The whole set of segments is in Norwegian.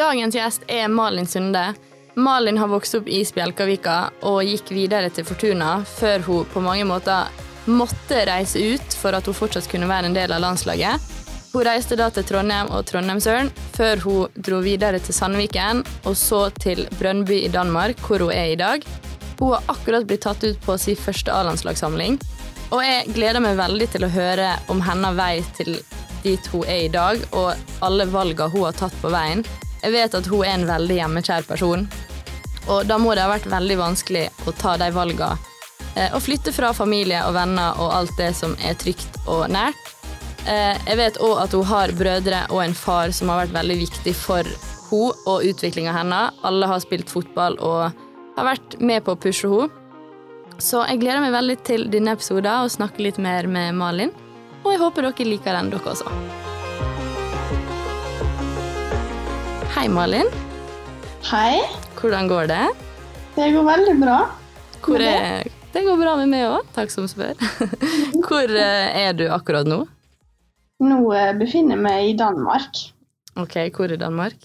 Dagens gjest er Malin Sunde. Malin har vokst opp i Spjelkavika og gikk videre til Fortuna før hun på mange måter måtte reise ut for at hun fortsatt kunne være en del av landslaget. Hun reiste da til Trondheim og Trondheimsøren, før hun dro videre til Sandviken, og så til Brønnby i Danmark, hvor hun er i dag. Hun har akkurat blitt tatt ut på sin første A-landslagssamling, og jeg gleder meg veldig til å høre om hennes vei til dit hun er i dag, og alle valgene hun har tatt på veien. Jeg vet at hun er en veldig hjemmekjær person, og da må det ha vært veldig vanskelig å ta de valgene. eh, Å flytte fra familie og venner og alt det som er trygt og nært. Eh, Jeg vet òg at hun har brødre og en far som har vært veldig viktig for hun og utviklinga hennes. Alle har spilt fotball og har vært med på å pushe henne. Så jeg gleder meg veldig til denne episoden og snakke litt mer med Malin. Og jeg håper dere liker den, dere også. Hei, Malin. Hei. Hvordan går det? Det går veldig bra. Hvor er Det går bra med meg òg, takk som spør. Hvor eh, er du akkurat nå? Nå eh, befinner jeg meg i Danmark. Ok, hvor i Danmark?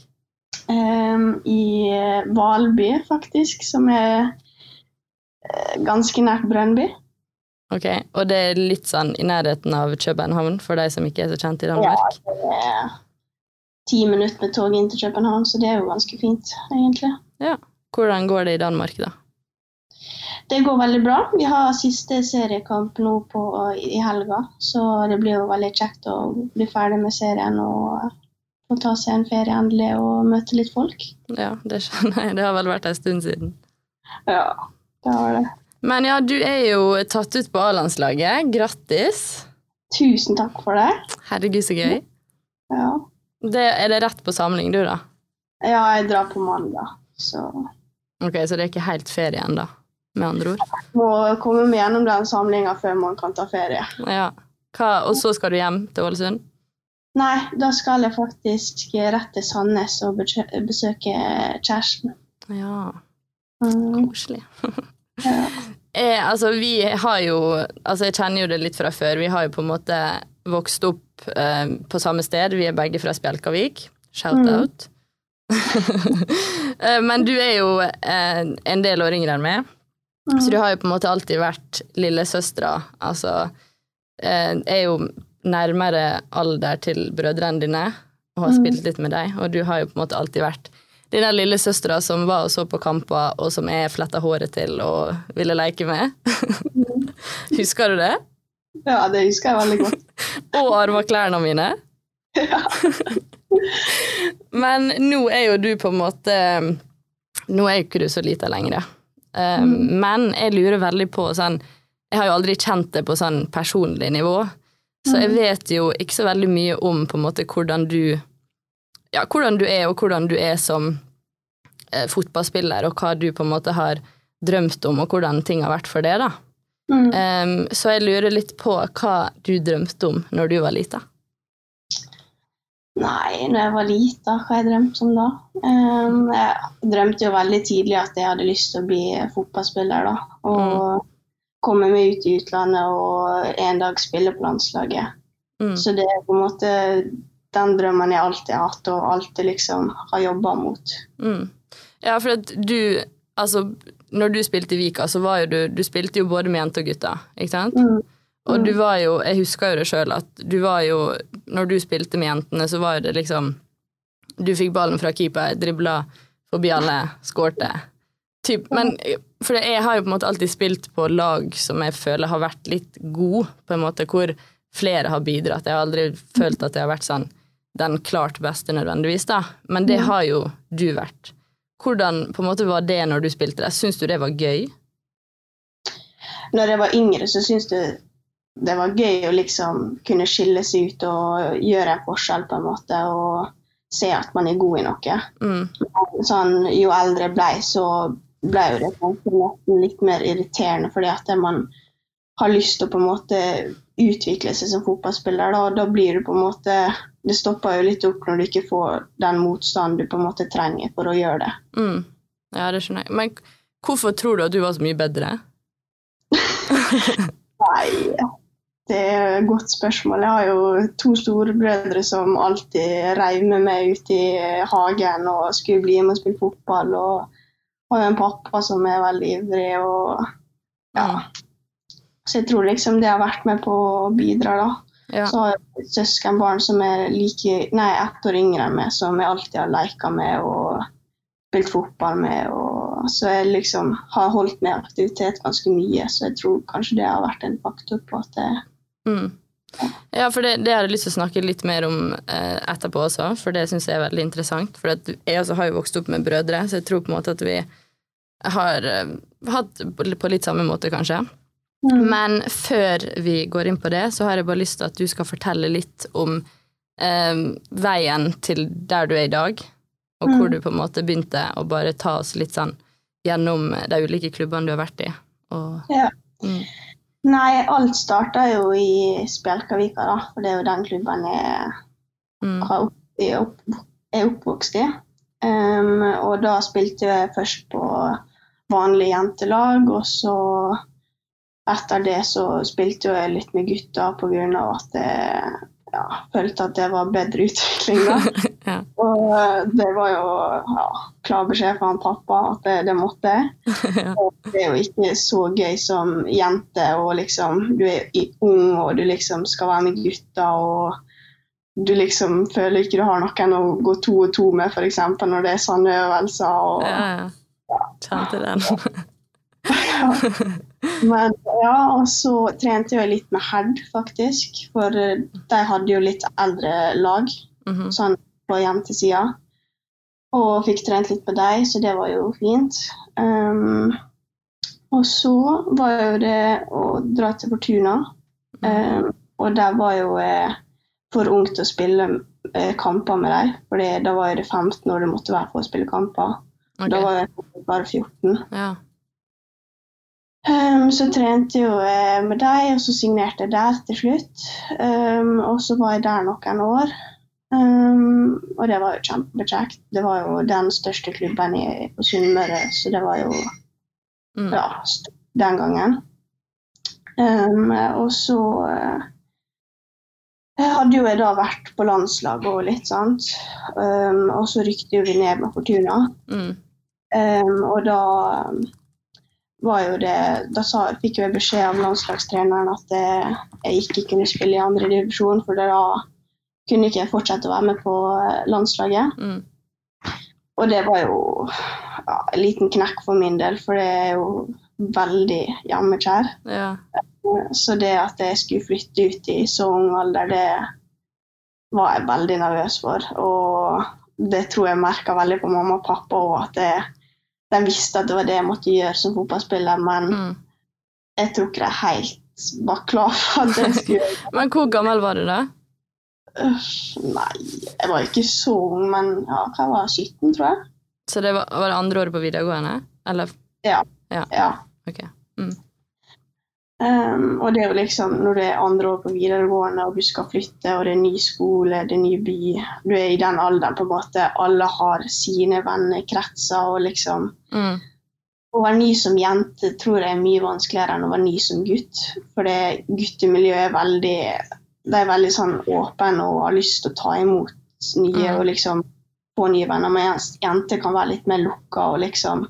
Um, I eh, Valby, faktisk, som er ganske nært Brønnby. Ok, Og det er litt sånn i nærheten av København, for de som ikke er så kjent i Danmark? Ja, det er ti minutter med tog inn til København, så det er jo ganske fint, egentlig. Ja. Hvordan går det i Danmark, da? Det går veldig bra. Vi har siste seriekamp nå på, i helga, så det blir jo veldig kjekt å bli ferdig med serien og få ta seg en ferie endelig og møte litt folk. Ja, det skjønner jeg. Det har vel vært en stund siden. Ja, det har det. Men ja, du er jo tatt ut på A-landslaget. Grattis. Tusen takk for det. Herregud, så gøy. Ja. Det, er det rett på samling, du, da? ja, jeg drar på mandag, så Ok, Så det er ikke helt ferie ennå, med andre ord? må komme meg gjennom den samlinga før man kan ta ferie. Ja. Hva, og så skal du hjem til Ålesund? Nei, da skal jeg faktisk rett til Sandnes og besøke kjæresten. Ja, Mm, koselig. ja. Eh, altså, vi har jo Altså, jeg kjenner jo det litt fra før. Vi har jo på en måte vokst opp eh, på samme sted. Vi er begge fra Spjelkavik. Shout-out. Mm. men du er jo eh, en del år yngre enn meg, så du har jo på en måte alltid vært lillesøstera. Altså eh, er jo nærmere alder til brødrene dine og har spilt litt med deg, og du har jo på en måte alltid vært den der lillesøstera som var og så på kamper, og som jeg fletta håret til og ville leke med. Husker du det? Ja, det husker jeg veldig godt. Og arva klærne mine. ja. Men nå er jo du på en måte Nå er jo ikke du så lita lenger. Um, Men jeg lurer veldig på sånn Jeg har jo aldri kjent det på sånn personlig nivå, så jeg vet jo ikke så veldig mye om på en måte hvordan du Ja, hvordan du er, og hvordan du er som eh, fotballspiller, og hva du på en måte har drømt om, og hvordan ting har vært for deg, da. Mm. Um, så jeg lurer litt på hva du drømte om når du var lita. Nei, når jeg var lita, hva jeg drømte om da? Um, jeg drømte jo veldig tidlig at jeg hadde lyst til å bli fotballspiller, da. Og komme meg ut i utlandet og en dag spille på landslaget. Mm. Så det er på en måte den drømmen jeg alltid har hatt, og alltid liksom har jobba mot. Mm. Ja, for at du Altså, når du spilte i Vika, så var jo du Du spilte jo både med jenter og gutter, ikke sant? Mm. Og du var jo Jeg husker jo det sjøl, at du var jo Når du spilte med jentene, så var jo det liksom Du fikk ballen fra keeper, dribla forbi alle, skårte. Typ, men For jeg har jo på en måte alltid spilt på lag som jeg føler har vært litt god, på en måte, hvor flere har bidratt. Jeg har aldri følt at jeg har vært sånn den klart beste nødvendigvis, da. Men det har jo du vært. Hvordan på en måte var det når du spilte det? Syns du det var gøy? Når jeg var yngre, så syntes jeg det var gøy å liksom kunne skille seg ut og gjøre en forskjell, på en måte, og se at man er god i noe. Mm. sånn, jo eldre jeg ble, så ble jo det kanskje litt mer irriterende, fordi at man har lyst til å på en måte utvikle seg som fotballspiller. Da, da blir du på en måte Det stopper jo litt opp når du ikke får den motstanden du på en måte trenger for å gjøre det. Mm. Ja, det skjønner jeg. Men hvorfor tror du at du var så mye bedre? Nei, Det er et godt spørsmål. Jeg har jo to storebrødre som alltid reiv med meg ut i hagen og skulle bli med og spille fotball. Og har en pappa som er veldig ivrig. og ja. Så jeg tror liksom det har vært med på å bidra, da. Ja. Så har jeg et søskenbarn som er like, nei, ett år yngre enn meg, som jeg alltid har leka med og spilt fotball med. Og, så jeg liksom har holdt med aktivitet ganske mye, så jeg tror kanskje det har vært en faktor på at det Mm. Ja, for det, det jeg lyst til å snakke litt mer om eh, etterpå også, for det syns jeg er veldig interessant. For jeg også har jo vokst opp med brødre, så jeg tror på en måte at vi har eh, hatt på litt samme måte, kanskje. Mm. Men før vi går inn på det, så har jeg bare lyst til at du skal fortelle litt om eh, veien til der du er i dag, og hvor Mm. du på en måte begynte å bare ta oss litt sånn gjennom de ulike klubbene du har vært i. Og, Ja. mm, Nei, alt starta jo i Spjelkavika, da. For det er jo den klubben jeg mm, opp, er, opp, er oppvokst i. Um, og da spilte jeg først på vanlig jentelag, og så etter det så spilte jeg litt med gutta pga. at jeg ja, følte at det var bedre utvikling. da. ja. Og det var jo ja, klar beskjed fra han pappa at det, det måtte jeg. ja. Og det er jo ikke så gøy som jente, og liksom du er ung og du liksom skal være med gutta og du liksom føler ikke du har noen å gå to og to med, f.eks. når det er sånne øvelser. Og, ja, ja. Kjente den. Men ja, og så trente jeg litt med Herd, faktisk. For eh, de hadde jo litt eldre lag Mhm. sånn på jentesida. Og fikk trent litt med dem, så det var jo fint. Um, og så var jo det å dra til Fortuna. Um, og der var jo eh, for ung til å spille eh, kamper med dem. For da var jeg det 15 år du måtte være for å spille kamper. Okay. Da var jeg bare 14. Ja. Um, så trente jo jeg med deg, og så signerte jeg der til slutt. Um, og så var jeg der noen år. Um, og det var jo kjempekjekt. Det var jo den største klubben i, på Sunnmøre, så det var jo Mm. ja, den gangen. Og så uh, hadde jo jeg da vært på landslaget og litt, sant. Og så rykte vi ned med Fortuna. Mm. Og da det Da sa, fikk jeg beskjed av landslagstreneren at jeg, jeg ikke kunne spille i andre divisjon, for da kunne ikke jeg fortsette å være med på eh, landslaget. Mm. Og det var jo ja, en liten knekk for min del, for det er jo veldig hjemmekjær. Ja. Så det at jeg skulle flytte ut i så ung alder, det var jeg veldig nervøs for. Og det tror jeg merka veldig på mamma og pappa òg, at jeg, de visste at det var det jeg måtte gjøre som fotballspiller, men Mm. jeg tror ikke de helt var klar for at jeg skulle gjøre det. Men hvor gammel var du da? Nei, jeg var ikke så ung, men ja, jeg var 17, tror jeg. Så det var, var det andre året på videregående? Eller? Ja. Ok. Um, og det er jo liksom når du er andre år på videregående og du skal flytte, og det er ny skole, det er ny by Du er i den alderen på en måte alle har sine vennekretser og liksom Mm. Å være ny som jente tror jeg er mye vanskeligere enn å være ny som gutt. For det guttemiljøet er veldig De er veldig sånn åpne og har lyst til å ta imot nye Mm. og liksom få nye venner. Mens jenter kan være litt mer lukka og liksom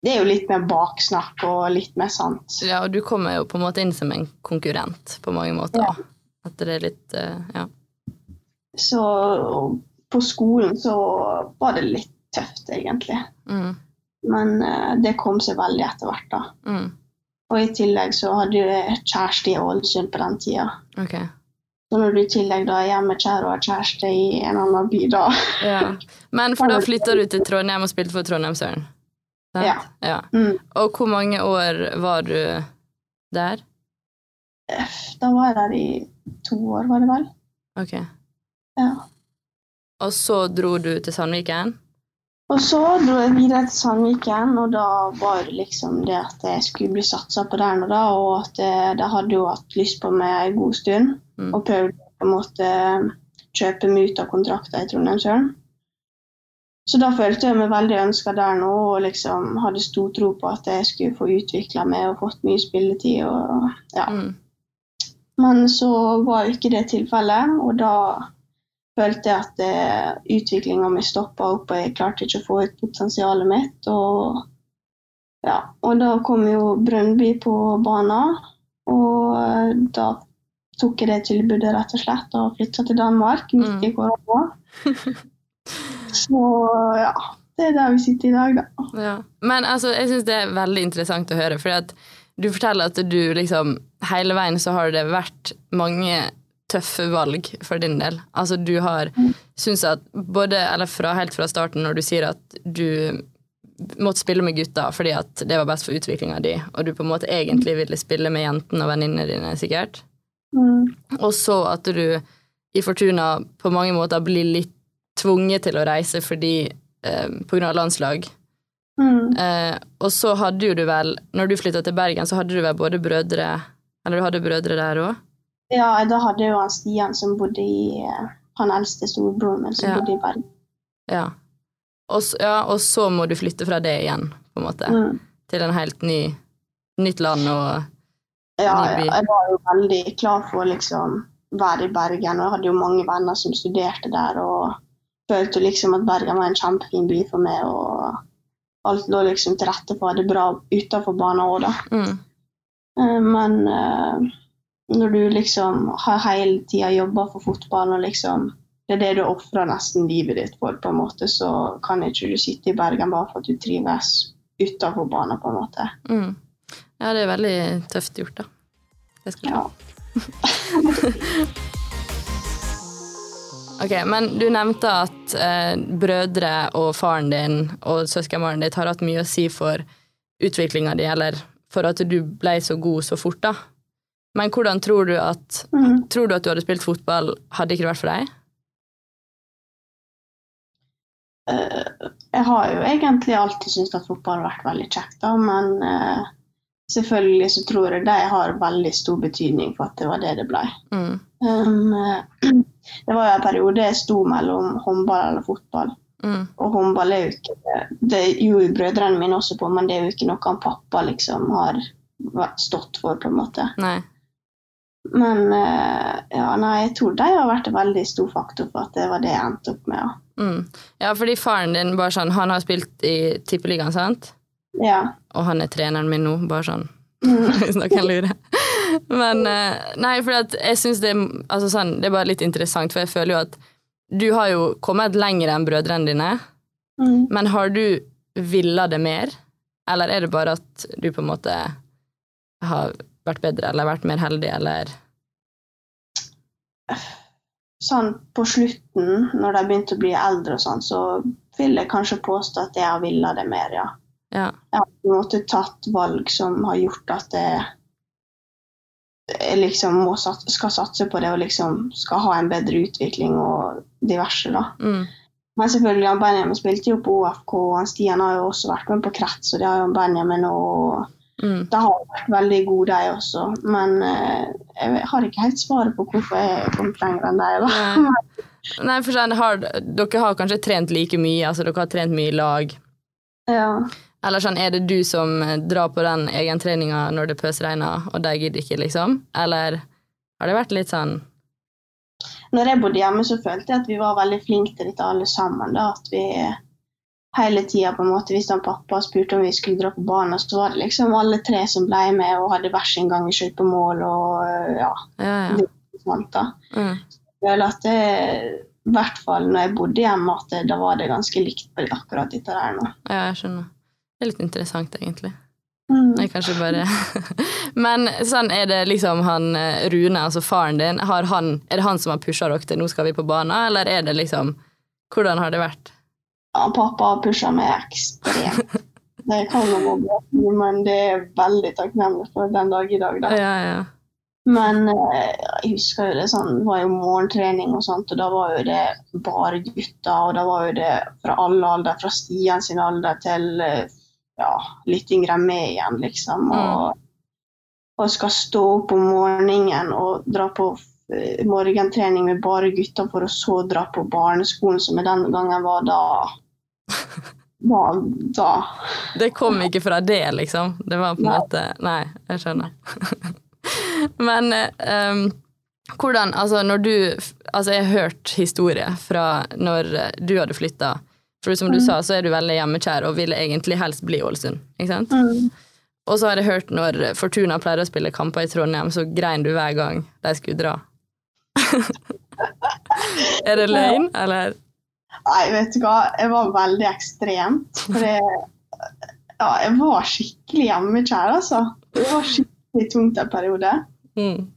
Det er jo litt mer baksnakk og litt mer sant. Ja, og du kommer jo på en måte inn som en konkurrent på mange måter. Ja. At det er litt eh, Ja. Så på skolen så var det litt tøft, egentlig. Mm. Men eh, det kom seg veldig etter hvert, da. Mm. Og i tillegg så hadde jeg kjæreste i Ålesund på den tida. Ok. Så når du i tillegg da er hjemmekjær og har kjæreste i en annen by, da Ja. Men for da flytta du til Trondheim og spilte for Trondheimsøren? Sant? Ja. ja. mm. Og hvor mange år var du der? Da var jeg der i to år, var det vel. Ok. Ja. Og så dro du til Sandviken? Og så dro jeg videre til Sandviken, og da var det liksom det at jeg skulle bli satsa på der og da, og at jeg, de hadde jo hatt lyst på meg en god stund, Mm. og prøvde på en måte kjøpe meg ut av kontrakter i Trondheimsøren. Så da følte jeg meg veldig ønska der nå, og liksom hadde stor tro på at jeg skulle få utvikla meg og fått mye spilletid. og ja. Mm. Men så var ikke det tilfellet, og da følte jeg at uh, utviklinga mi stoppa opp, og jeg klarte ikke å få ut potensialet mitt. Og, ja, og da kom jo Brøndby på banen, og uh, da tok jeg det tilbudet rett og slett og flytta til Danmark midt i korona. Så ja, det er der vi sitter i dag, da. Ja. Men altså, jeg syns det er veldig interessant å høre, for at du forteller at du liksom Hele veien så har det vært mange tøffe valg for din del. Altså du har syntes at både Eller fra, helt fra starten, når du sier at du måtte spille med gutta fordi at det var best for utviklinga di, og du på en måte egentlig ville spille med jentene og venninnene dine, sikkert. Mm. Og så at du i Fortuna på mange måter blir litt tvunget til å reise fordi eh, på grunn av landslag. Mm. Eh, og så hadde jo du vel, når du flytta til Bergen, så hadde du vel både brødre Eller du hadde brødre der òg? Ja, da hadde jeg jo han Stian som bodde i eh, Han eldste storebroren min som Ja. bodde i Bergen. Ja. Og, ja. og så må du flytte fra det igjen, på en måte. Mm. Til en helt ny nytt land og Ja, Ny ja, jeg var jo veldig klar for å liksom være i Bergen, og jeg hadde jo mange venner som studerte der, og følte liksom at Bergen var en kjempefin by for meg, og alt lå liksom til rette for det bra utenfor banen òg, da. mm, Eh, Men eh, når du liksom har hele tida jobba for fotball, og liksom det er det du ofrer nesten livet ditt for, på en måte, så kan ikke du sitte i Bergen bare for at du trives utenfor banen, på en måte. mm. Ja, det er veldig tøft gjort, da. Det skal du Ja. Ok, Men du nevnte at eh, brødre og faren din og søskenbarnet ditt har hatt mye å si for utviklinga di, eller for at du ble så god så fort, da. Men hvordan tror du at mm. Tror du at du hadde spilt fotball, hadde ikke det vært for deg? Eh, jeg har jo egentlig alltid syntes at fotball har vært veldig kjekt, da, men eh, selvfølgelig så tror jeg de har veldig stor betydning for at det var det det ble. Mm. Um, det var jo en periode jeg sto mellom håndball eller fotball. Mm. Og håndball er jo ikke Det gjorde brødrene mine også på, men det er jo ikke noe han pappa liksom har stått for, på en måte. Nei. Men eh, ja, nei, jeg tror de har vært en veldig stor faktor for at det var det jeg endte opp med. Mm. Ja, fordi faren din bare sånn, han har spilt i Tippeligaen, sant? Ja. Og han er treneren min nå, bare sånn hvis noen lurer. Men eh, Nei, for jeg syns det, altså sånn, det er bare litt interessant, for jeg føler jo at du har jo kommet lenger enn brødrene dine, Mm. men har du villa det mer? Eller er det bare at du på en måte har vært bedre, eller vært mer heldig, eller sånn på slutten, når de begynte å bli eldre og sånn, så vil jeg kanskje påstå at jeg har villa det mer, ja. Ja. Jeg har på en måte tatt valg som har gjort at det jeg liksom må sat, skal satse på det og liksom skal ha en bedre utvikling og diverse, da. Mm. Men selvfølgelig, han Benjamin spilte jo på OFK, og han Stian har jo også vært med på krets, og det har jo Benjamin og Mm. de har vært veldig gode, de også. Men eh, jeg har ikke helt svaret på hvorfor jeg har kommet lenger enn deg. Nei. Nei, for sånn, har, dere har kanskje trent like mye, altså dere har trent mye i lag. Ja. Eller sånn, er det du som drar på den egentreninga når det pøsregner, og de gidder ikke, liksom? Eller har det vært litt sånn Når jeg bodde hjemme, så følte jeg at vi var veldig flinke til dette alle sammen. da, At vi hele tida på en måte, Hvis han pappa spurte om vi skulle dra på banen, så var det liksom alle tre som ble med og hadde hver sin gang i skøytemål og ja, Ja, ja. sånt da. Mm. Jeg føler at det, i hvert fall når jeg bodde hjemme, at det, da var det ganske likt på akkurat dette der nå. ja, jeg skjønner. Det er litt interessant, egentlig. Mm. Jeg kanskje bare Men sånn er det liksom han eh, Rune, altså faren din, har han, er det han som har pusha dere til 'nå skal vi på banen', eller er det liksom Hvordan har det vært? Ja, pappa har pusha meg ekstremt. Det kan man bli, men det er veldig takknemlig for den dag i dag. da. Ja, ja. Men eh, jeg husker jo det sånn, det var jo morgentrening og sånt, og da var jo det bare gutter. Og da var jo det fra alle alder, fra Stian sin alder til eh, ja, litt yngre enn meg igjen, liksom. Og, og skal stå opp om morgenen og dra på eh, morgentrening med bare gutter, for å så dra på barneskolen, som den gangen var da. Var da. Det kom ikke fra det, liksom. Det var på en måte Nei, jeg skjønner. Men um, hvordan Altså, når du Altså, jeg har hørt historier fra når du hadde flytta. For som du Mm. sa, så er du veldig hjemmekjær og vil egentlig helst bli Ålesund. Ikke sant? Mm. Og så har jeg hørt når Fortuna pleide å spille kamper i Trondheim, så grein du hver gang de skulle dra. er det løgn, eller? Nei, vet du hva, jeg var veldig ekstremt. For jeg, ja, jeg var skikkelig hjemmekjær, altså. Det var skikkelig tungt en periode. Mm.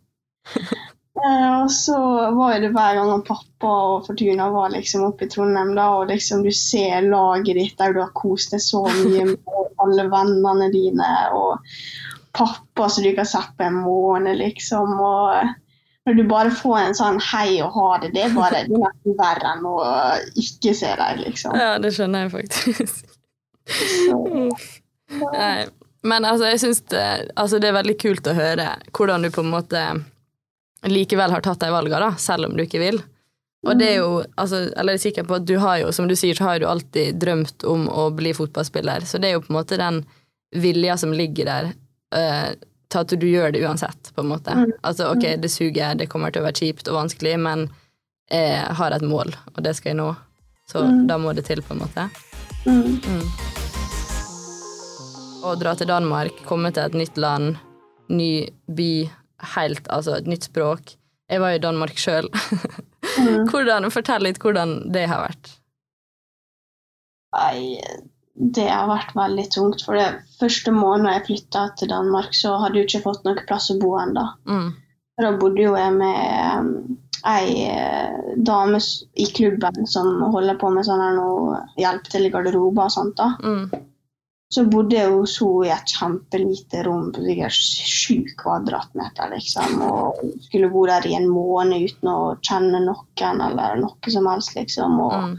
Eh, og så var det hver gang han pappa og Fortuna var liksom oppe i Trondheim, da, og liksom du ser laget ditt der du har kost deg så mye med alle vennene dine, og pappa som du ikke har sett på en måned, liksom. og når du bare får en sånn hei og ha det, det er bare det er nesten verre enn å ikke se deg, liksom. Ja, det skjønner jeg faktisk. Nei. Men altså, jeg syns det, altså, det er veldig kult å høre hvordan du på en måte likevel har tatt de valgene, da, selv om du ikke vil. Og det er jo, altså, eller jeg er sikker på at du har jo, som du sier, så har du alltid drømt om å bli fotballspiller, så det er jo på en måte den vilja som ligger der uh, til at du gjør det uansett, på en måte. Mm. Altså, ok, det suger, det kommer til å være kjipt og vanskelig, men jeg har et mål, og det skal jeg nå. Så Mm. da må det til, på en måte. mm. Å dra til Danmark, komme til et nytt land, ny by, helt, altså et nytt språk. Jeg var i Danmark sjøl. Mm. Fortell litt hvordan det har vært. Nei, det har vært veldig tungt. For det første måneden jeg flytta til Danmark, så hadde jeg ikke fått noen plass å bo ennå. Mm. Da bodde jo jeg med um, ei eh, dame i klubben som holder på med sånn her hjelp til garderober og sånt. da. Mm. Så bodde jeg hos henne i et kjempelite rom på sikkert sju kvadratmeter, liksom. Og skulle bo der i en måned uten å kjenne noen eller noe som helst, liksom. Og Mm.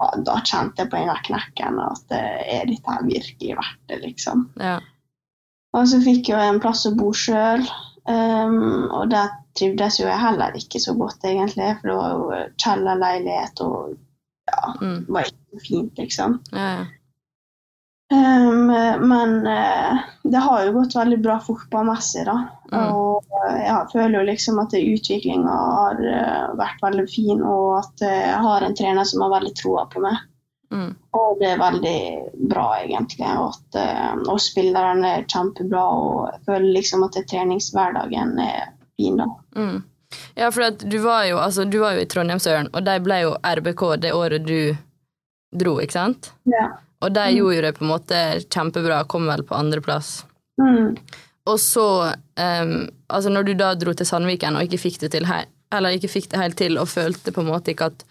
ja, da kjente jeg på en av knekkene at er dette her virkelig verdt det, liksom. Ja. Og så fikk jeg en plass å bo sjøl, og der trivdes jo jeg heller ikke så godt, egentlig. For det var jo kjellerleilighet og ja, Mm. det var ikke så fint, liksom. Ja, ja. Um, men uh, det har jo gått veldig bra fotballmessig, da. Mm. Og eh, jeg føler jo liksom at utviklinga har uh, vært veldig fin, og at jeg har en trener som har veldig troa på meg. Mm. Og det er veldig bra, egentlig. Og, at, uh, og spillerne er kjempebra, og jeg føler liksom at treningshverdagen er fin, da. Mm. Ja, for du var jo altså, du var jo i Trondheimsøren, og de ble jo RBK det året du dro, ikke sant? Ja. Og de gjorde jo det på en måte kjempebra, kom vel på andreplass. Mm. Og så, um, altså når du da dro til Sandviken og ikke fikk det til her, eller ikke fikk det helt til, og følte på en måte ikke at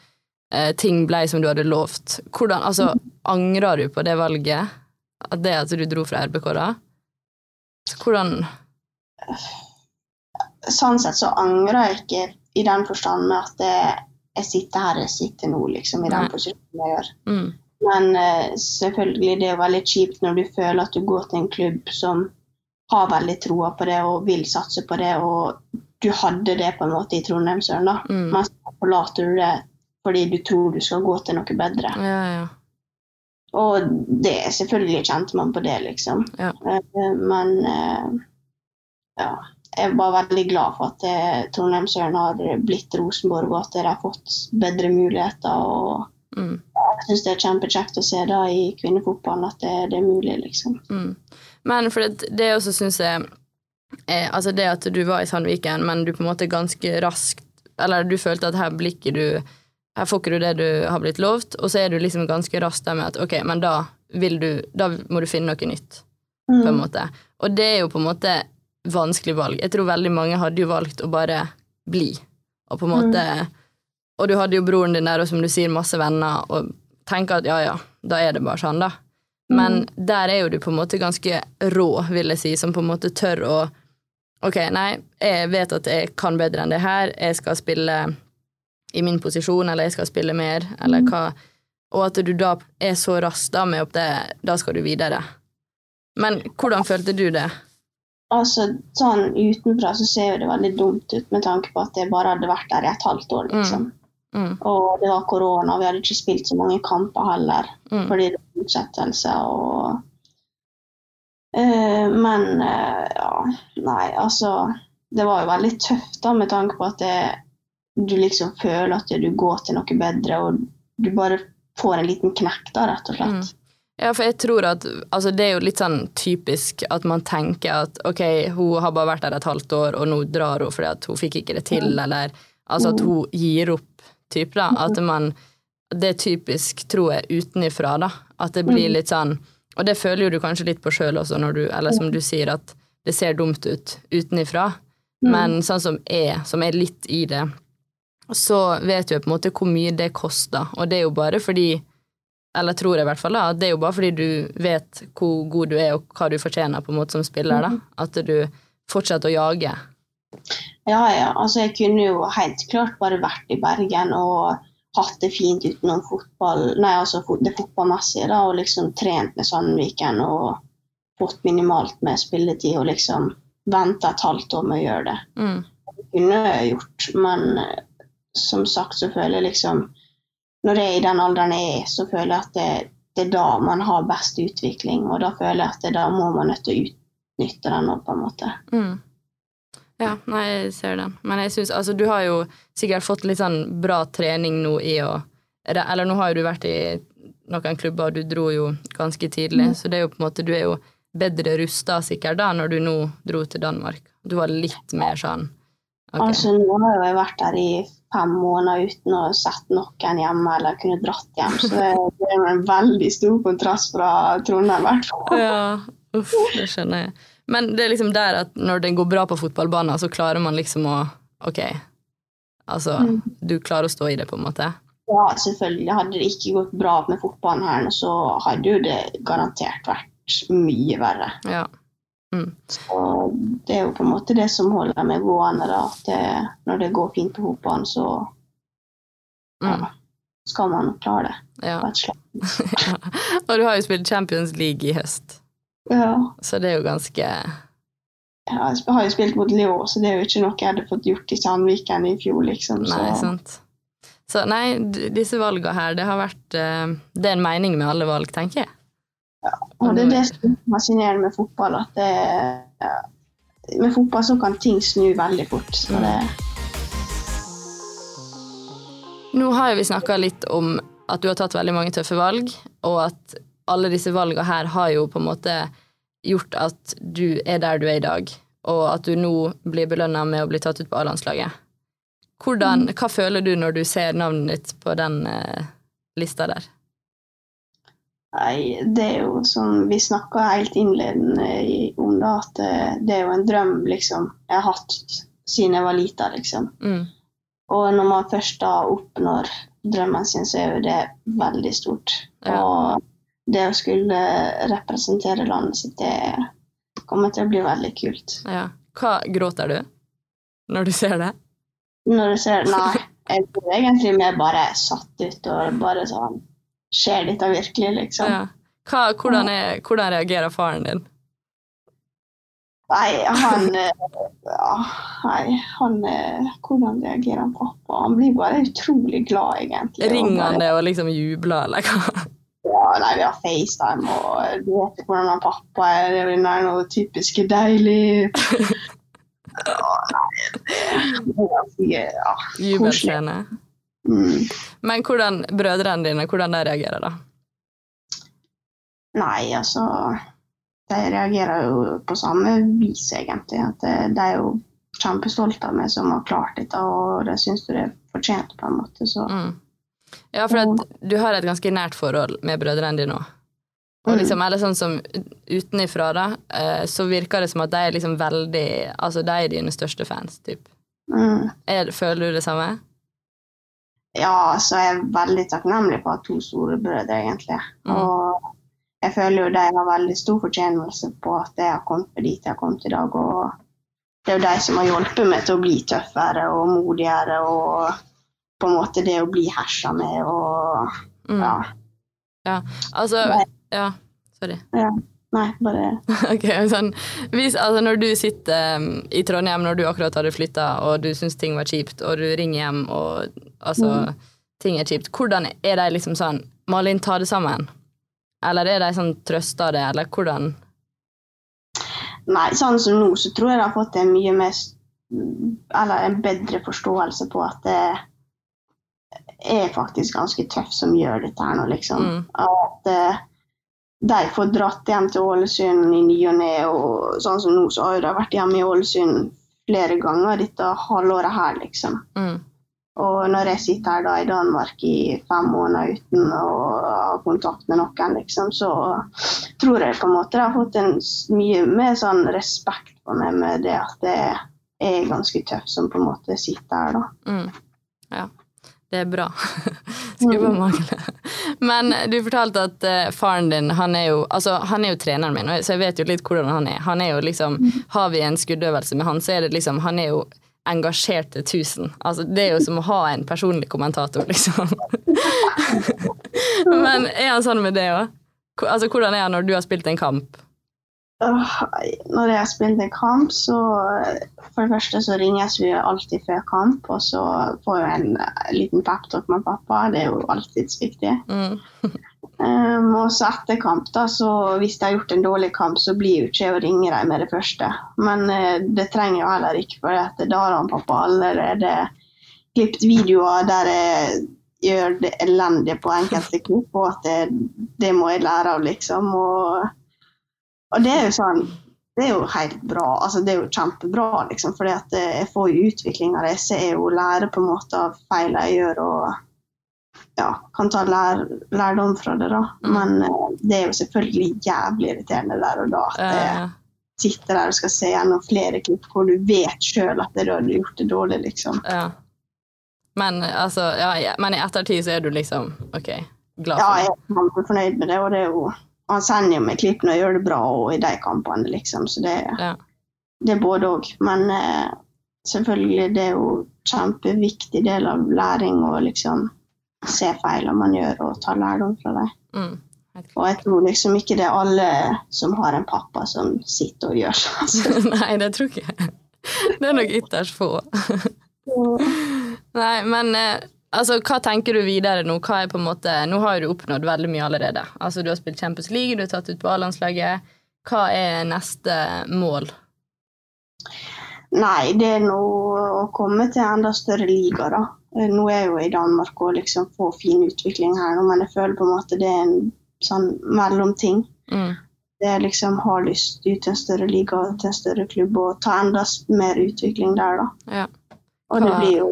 uh, ting ble som du hadde lovt, hvordan, altså, angrer du på det valget? At det at du dro fra RBK da? Så hvordan Sånn sett så angrer jeg ikke i den forstand med at jeg sitter her jeg sitter nå, liksom, i den posisjonen jeg gjør. mm, Men eh, selvfølgelig, det er veldig kjipt når du føler at du går til en klubb som har veldig troa på det og vil satse på det, og du hadde det på en måte i Trondheimsøren, da. mm. Men så forlater du det fordi du tror du skal gå til noe bedre. Ja, ja. Og det selvfølgelig kjente man på det, liksom. Ja. Eh, Men eh, ja. Jeg var veldig glad for at Trondheimsøren har blitt Rosenborg, og at de har fått bedre muligheter. og Mm, syns det er kjempekjekt å se da i kvinnefotballen at det, det er mulig, liksom. mm. Men for det, det også syns jeg eh, Altså det at du var i Sandviken, men du på en måte ganske raskt Eller du følte at her blir ikke du Her får ikke du det du har blitt lovt, og så er du liksom ganske rask der med at ok, men da vil du Da må du finne noe nytt. på en Mm. måte. Og det er jo på en måte vanskelig valg. Jeg tror veldig mange hadde jo valgt å bare bli. Og på en måte Og du hadde jo broren din der, og som du sier, masse venner, og tenker at ja, ja, da er det bare sånn, da. Men der er jo du på en måte ganske rå, vil jeg si, som på en måte tør å Ok, nei, jeg vet at jeg kan bedre enn det her, jeg skal spille i min posisjon, eller jeg skal spille mer, eller hva Og at du da er så rask da med opp det, da skal du videre. Men hvordan følte du det? Altså, sånn Utenfra så ser jo det veldig dumt ut med tanke på at jeg bare hadde vært der i et halvt år. liksom. Mm, Og det var korona, vi hadde ikke spilt så mange kamper heller mm, fordi det var utsettelse. og... uh, men uh, ja, nei, altså det var jo veldig tøft da, med tanke på at det, du liksom føler at du går til noe bedre, og du bare får en liten knekk, da, rett og slett. Mm. Ja, for jeg tror at altså Det er jo litt sånn typisk at man tenker at ok, hun har bare vært der et halvt år, og nå drar hun fordi at hun fikk ikke det til, eller altså at hun gir opp, type, da. At man Det er typisk, tror jeg, utenifra, da. At det blir litt sånn Og det føler jo du kanskje litt på sjøl også, når du Eller som du sier, at det ser dumt ut utenifra. Men sånn som jeg, som er litt i det, så vet du på en måte hvor mye det koster, og det er jo bare fordi eller tror jeg i hvert fall, da, det er jo bare fordi du vet hvor god du er og hva du fortjener på en måte som spiller, da. At du fortsetter å jage. Ja, ja. Altså, jeg kunne jo helt klart bare vært i Bergen og hatt det fint utenom fotball, nei, altså det fotballmessige, da, og liksom trent med Sandviken og fått minimalt med spilletid og liksom venta et halvt år med å gjøre det. Mm. Det kunne jeg gjort, men eh, som sagt så føler jeg liksom Når jeg er i den alderen jeg er, så føler jeg at det, det er da man har best utvikling, og da føler jeg at det, da må man nødt til å utnytte den på en måte. Mm. Ja, nei, jeg ser den. Men jeg syns altså, du har jo sikkert fått litt sånn bra trening nå i å Eller nå har jo du vært i noen klubber, og du dro jo ganske tidlig, så det er jo på en måte Du er jo bedre rusta sikkert da når du nå dro til Danmark. Du var litt mer sånn okay. Altså, nå har jeg vært der i fem måneder uten å ha sett noen hjemme eller kunne dratt hjem, så det, det er en veldig stor kontrast fra Trondheim, i hvert fall. Ja, uff, det skjønner jeg. Men det er liksom der at når det går bra på fotballbanen, så klarer man liksom å Ok, altså Du klarer å stå i det, på en måte. Ja, selvfølgelig. Hadde det ikke gått bra med fotballen her, så hadde jo det garantert vært mye verre. Ja. Mm. Så det er jo på en måte det som holder meg gående. Da, at det, når det går fint på fotballen, så Mm. ja, skal man klare det. Ja. slett. Og du har jo spilt Champions League i høst, Ja. så det er jo ganske Ja, Jeg har jo spilt mot Leo, så det er jo ikke noe jeg hadde fått gjort i Sandviken i fjor, liksom. Så, Nei, sant. Så nei, disse valgene her, det har vært eh, Det er en mening med alle valg, tenker jeg. Ja, og det er det som er fascinerende med fotball, at det, ja, med fotball så kan ting snu veldig fort. Så det, Nå har vi snakka litt om at du har tatt veldig mange tøffe valg, og at alle disse valgene her har jo på en måte gjort at du er der du er i dag, og at du nå blir belønna med å bli tatt ut på A-landslaget. Hvordan, Hva føler du når du ser navnet ditt på den eh, lista der? nei, det er jo som vi snakka helt innledende om, da, at det, det er jo en drøm liksom, jeg har hatt siden jeg var lita, liksom. Mm. Og når man først da oppnår drømmen sin, så er jo det veldig stort. Ja. Og det å skulle representere landet sitt, det kommer til å bli veldig kult. Ja. Hva gråter du når du ser det? Når du ser Nei, jeg blir egentlig mer bare satt ut og bare sånn Skjer dette virkelig, liksom? Ja. Hva, hvordan, er, hvordan reagerer faren din? Nei, han ja, Nei, han Hvordan reagerer han pappa? Han blir bare utrolig glad, egentlig. Ringer han det og liksom jubler, eller hva? Ja, nei, vi har FaceTime, og du vet ikke hvordan han pappa er. Det er noe typisk deilig. Ja, nei, er ja. Jubelscene. Mm. Men hvordan brødrene dine, hvordan de reagerer da? Nei, altså De reagerer jo på samme vis, egentlig. At eh, de er jo kjempestolte av meg som har klart dette, og det syns du det er fortjent, på en måte. Så Mm. Ja, for at du har et ganske nært forhold med brødrene dine òg. Og Mm. liksom, eller sånn som utenifra, da, eh, så virker det som at de er liksom veldig Altså, de er dine største fans, typ. mm. Er, føler du det samme? Ja, så jeg er veldig takknemlig på å ha to store brødre, egentlig. Mm. Og jeg føler jo de har veldig stor fortjenelse på at jeg har kommet dit jeg har kommet i dag. Og det er jo de som har hjulpet meg til å bli tøffere og modigere og på en måte det å bli hersa med og Mm. ja. Altså Nei. Ja, sorry. Nei, bare Ok, sånn, hvis, altså Når du sitter um, i Trondheim når du akkurat hadde flytta, og du syns ting var kjipt, og du ringer hjem, og altså, ting er kjipt, hvordan er de liksom sånn Malin, ta det sammen? Eller er de sånn trøster det, eller hvordan Nei, sånn som nå så tror jeg de har fått en mye mer Eller en bedre forståelse på at det er faktisk ganske tøff som gjør dette her nå, liksom. Mm. At eh, de får dratt hjem til Ålesund i ny og ne, og sånn som nå, så har jo de vært hjemme i Ålesund flere ganger dette halvåret her, liksom. Mm. Og når jeg sitter her da i Danmark i fem måneder uten å ha kontakt med noen, liksom, så tror jeg på en måte jeg har fått en mye mer sånn respekt på meg med det at det er ganske tøff som på en måte sitter her, da. Mm. Ja, det er bra. Skulle bare mangle. Men du fortalte at eh, faren din, han er jo altså, han er jo treneren min, så jeg vet jo litt hvordan han er. Han er jo liksom, Har vi en skuddøvelse med han, så er det liksom Han er jo engasjert til tusen. Altså, det er jo som å ha en personlig kommentator, liksom. Men er han sånn med det òg? Altså, hvordan er han når du har spilt en kamp? Når jeg en kamp, så For det første så ringes vi alltid før kamp, og så får jeg en eh, liten peptalk med pappa. Det er jo alltids viktig. Mm. Um, og så etter kamp, da, så hvis de har gjort en dårlig kamp, så blir jo ikke jeg å ringe dem med det første. Men uh, det trenger jeg heller ikke, for da har han pappa allerede klippet videoer der jeg gjør det elendige på enkelte klipp, og at det, det må jeg lære av, liksom. Og, og det er jo sånn Det er jo helt bra. Altså, det er jo kjempebra, liksom, for jeg får jo utvikling av det. Jeg jo lære på en måte av feil jeg gjør. og ja, kan ta lær, lærdom fra det, da. Mm. Men eh, det er jo selvfølgelig jævlig irriterende der og da. At jeg sitter der og skal se gjennom flere klipp hvor du vet sjøl at du har gjort det dårlig, liksom. ja. Men altså, ja, ja, men i ettertid så er du liksom OK, glad for det? Ja, jeg er kjempefornøyd med det, og det er jo Han sender jo meg klipp når jeg gjør det bra og i de kampene, liksom, så det, Ja. det er både òg. Men eh, selvfølgelig, det er jo kjempeviktig del av læring å liksom se feilene man gjør, og ta lærdom fra dem. Mm. Og jeg tror liksom ikke det er alle som har en pappa som sitter og gjør sånn. Så. Nei, det tror ikke jeg. Det er nok ytterst få. Nei, men eh, altså, hva tenker du videre nå? Hva er på en måte, nå har du oppnådd veldig mye allerede. Altså, du har spilt Champions League, du er tatt ut på A-landslaget. Hva er neste mål? Nei, det er nå å komme til enda større liga, da. Nå er jeg jo i Danmark og liksom få fin utvikling her nå, men jeg føler på en måte det er en sånn mellomting. Mm. Det er liksom ha lyst ut til en større liga, til en større klubb og ta enda mer utvikling der, da. Ja. Og det blir jo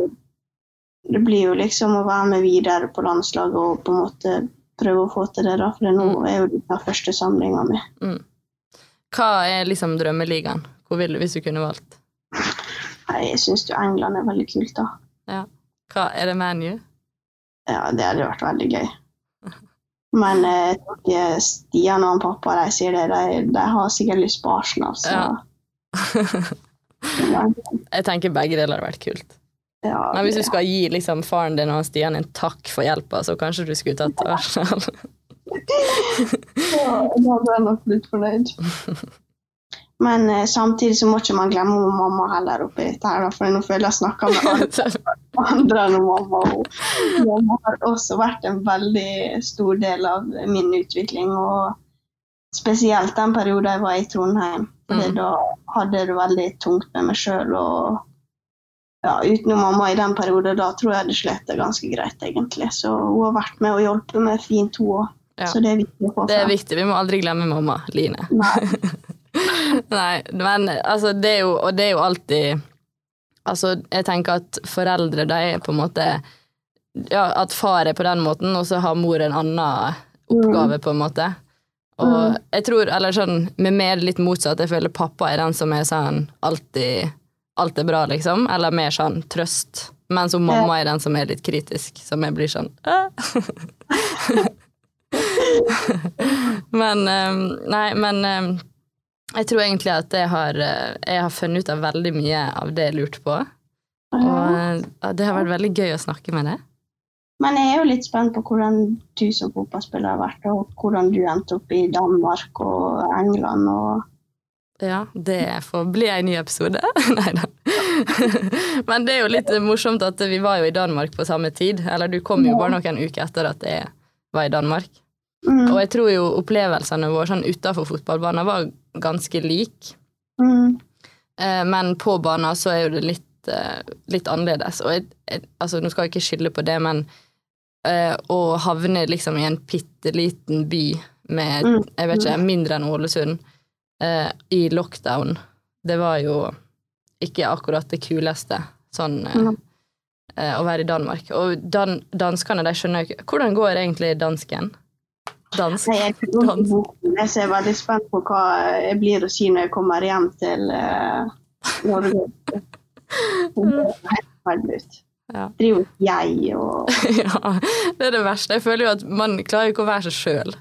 det blir jo liksom å være med videre på landslaget og på en måte prøve å få til det, da. For nå er jo den første samlinga mi. Hva er liksom drømmeligaen? Hvor ville du hvis du kunne valgt? Nei, Jeg syns jo England er veldig kult, da. Ja. Hva er det ManU? Ja, det hadde vært veldig gøy. Men eh, Stian og han pappa de sier det. De, de har sikkert lyst på Arsenal, så ja. Jeg tenker begge deler hadde vært kult. Ja, Men hvis du skal gi liksom faren din og Stian en takk for hjelpa, så kanskje du skulle tatt Arsenal? Ja, da hadde jeg nok blitt fornøyd. Men eh, samtidig så må ikke man glemme mamma heller oppi dette her, for nå føler jeg snakker med andre enn mamma. Og mamma har også vært en veldig stor del av min utvikling, og spesielt den perioden jeg var i Trondheim. Mm. Da hadde jeg det veldig tungt med meg sjøl, og ja, utenom mamma i den perioden, da tror jeg det slet ganske greit, egentlig. Så hun har vært med og hjulpet meg fint, hun òg. Ja. Så det er viktig å få Det er viktig. Vi må aldri glemme mamma, Line. Nei. Nei, men altså, det er jo Og det er jo alltid Altså, jeg tenker at foreldre, de er på en måte Ja, at far er på den måten, og så har mor en annen oppgave, på en måte. Og Mm. jeg tror, eller sånn, med mer litt motsatt, jeg føler pappa er den som er sånn alltid Alt er bra, liksom. Eller mer sånn trøst. Mens hun mamma er den som er litt kritisk, som jeg blir sånn Men eh, Nei, men eh, jeg tror egentlig at jeg har, eh, jeg har funnet ut av veldig mye av det jeg lurte på. Og eh, det har vært veldig gøy å snakke med deg. Men jeg er jo litt spent på hvordan du som fotballspiller har vært, og hvordan du endte opp i Danmark og England. og Ja, det får bli en ny episode. Nei da. Men det er jo litt morsomt at vi var jo i Danmark på samme tid. Eller du kom jo bare noen uker etter at jeg var i Danmark. mm, Og jeg tror jo opplevelsene våre sånn utafor fotballbanen var ganske like. mm, Eh, men på banen så er jo det litt, eh, litt annerledes. Og jeg, jeg, altså, nå skal jeg ikke skylde på det, men eh, å havne liksom i en bitte liten by med Mm. jeg vet ikke, mindre enn Ålesund eh, i lockdown, det var jo ikke akkurat det kuleste sånn eh, Mm. eh, å være i Danmark. Og dan danskene, de skjønner jo ikke Hvordan går egentlig dansken? Dansk? Nei, jeg, Dans. jeg er veldig spent på hva jeg blir å si når jeg kommer hjem til eh, Norge. Ja. Driver jeg og ja, det er det verste. Jeg føler jo at man klarer jo ikke å være seg sjøl.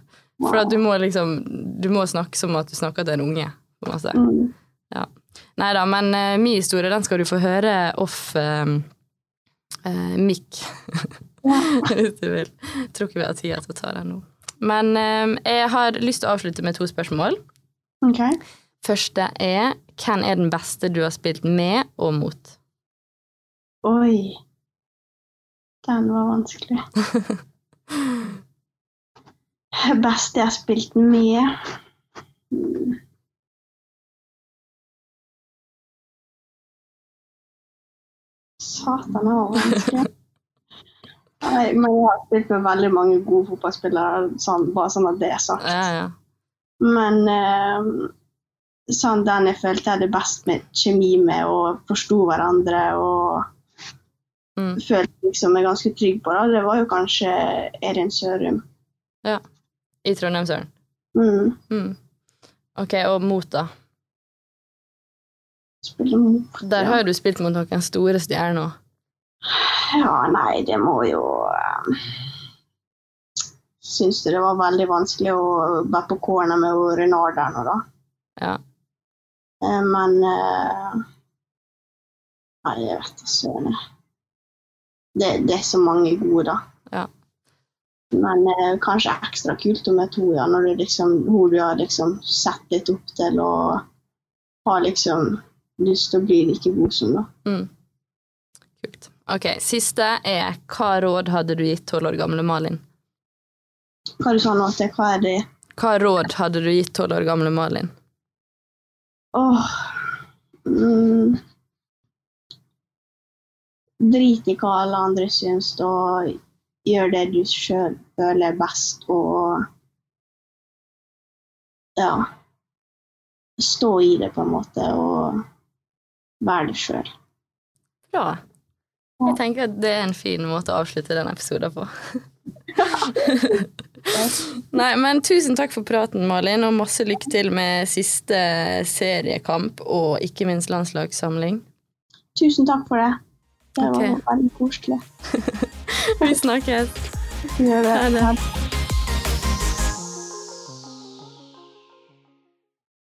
For at du må liksom Du må snakke som at du snakker til en unge. på en måte. mm. Nei da, men uh, min historie den skal du få høre off uh, uh, mic. Hvis du vil. Jeg tror ikke vi har tid til å ta den nå. Men uh, jeg har lyst til å avslutte med to spørsmål. OK. Første er hvem er den beste du har spilt med og mot? Oi. Den var vanskelig. Beste jeg har spilt med. Satan, det var vanskelig. Men jeg har spilt med veldig mange gode fotballspillere, sånn, bare sånn at det er sagt. Ja, ja. Men eh, sånn den jeg følte jeg hadde best med kjemi med og forsto hverandre og Mm. følte liksom meg ganske trygg på, det, det var jo kanskje Erin Sørum. I Trondheimsøren. Mm. Mm. Ok, og mot, da? Spille mot Der ja. har jo du spilt mot noen store stjerner. Ja, nei, det må jo um, Syns det var veldig vanskelig å være på corner med Renard der nå, da. Ja. Eh, Men eh, Nei, jeg vet da søren. Det, det er så mange gode, da. Ja. Men eh, kanskje ekstra kult med to, ja, når du liksom, hun du har liksom sett litt opp til og har liksom lyst til å bli like god som, da. Mm. Kult. Ok, siste er hva råd hadde du gitt tolv år gamle Malin? Hva du sa nå til? Hva er det? Hva råd hadde du gitt tolv år gamle Malin? Åh mm. Drit i hva alle andre syns, og gjør det du sjøl føler er best, og ja Stå i det, på en måte, og være det sjøl. Bra. Jeg tenker at det er en fin måte å avslutte den episoden på. Nei, men tusen takk for praten, Malin, og masse lykke til med siste seriekamp og ikke minst landslagssamling. Tusen takk for det. Det var okay. veldig koselig. Vi snakkes. Gjør det. Ha det.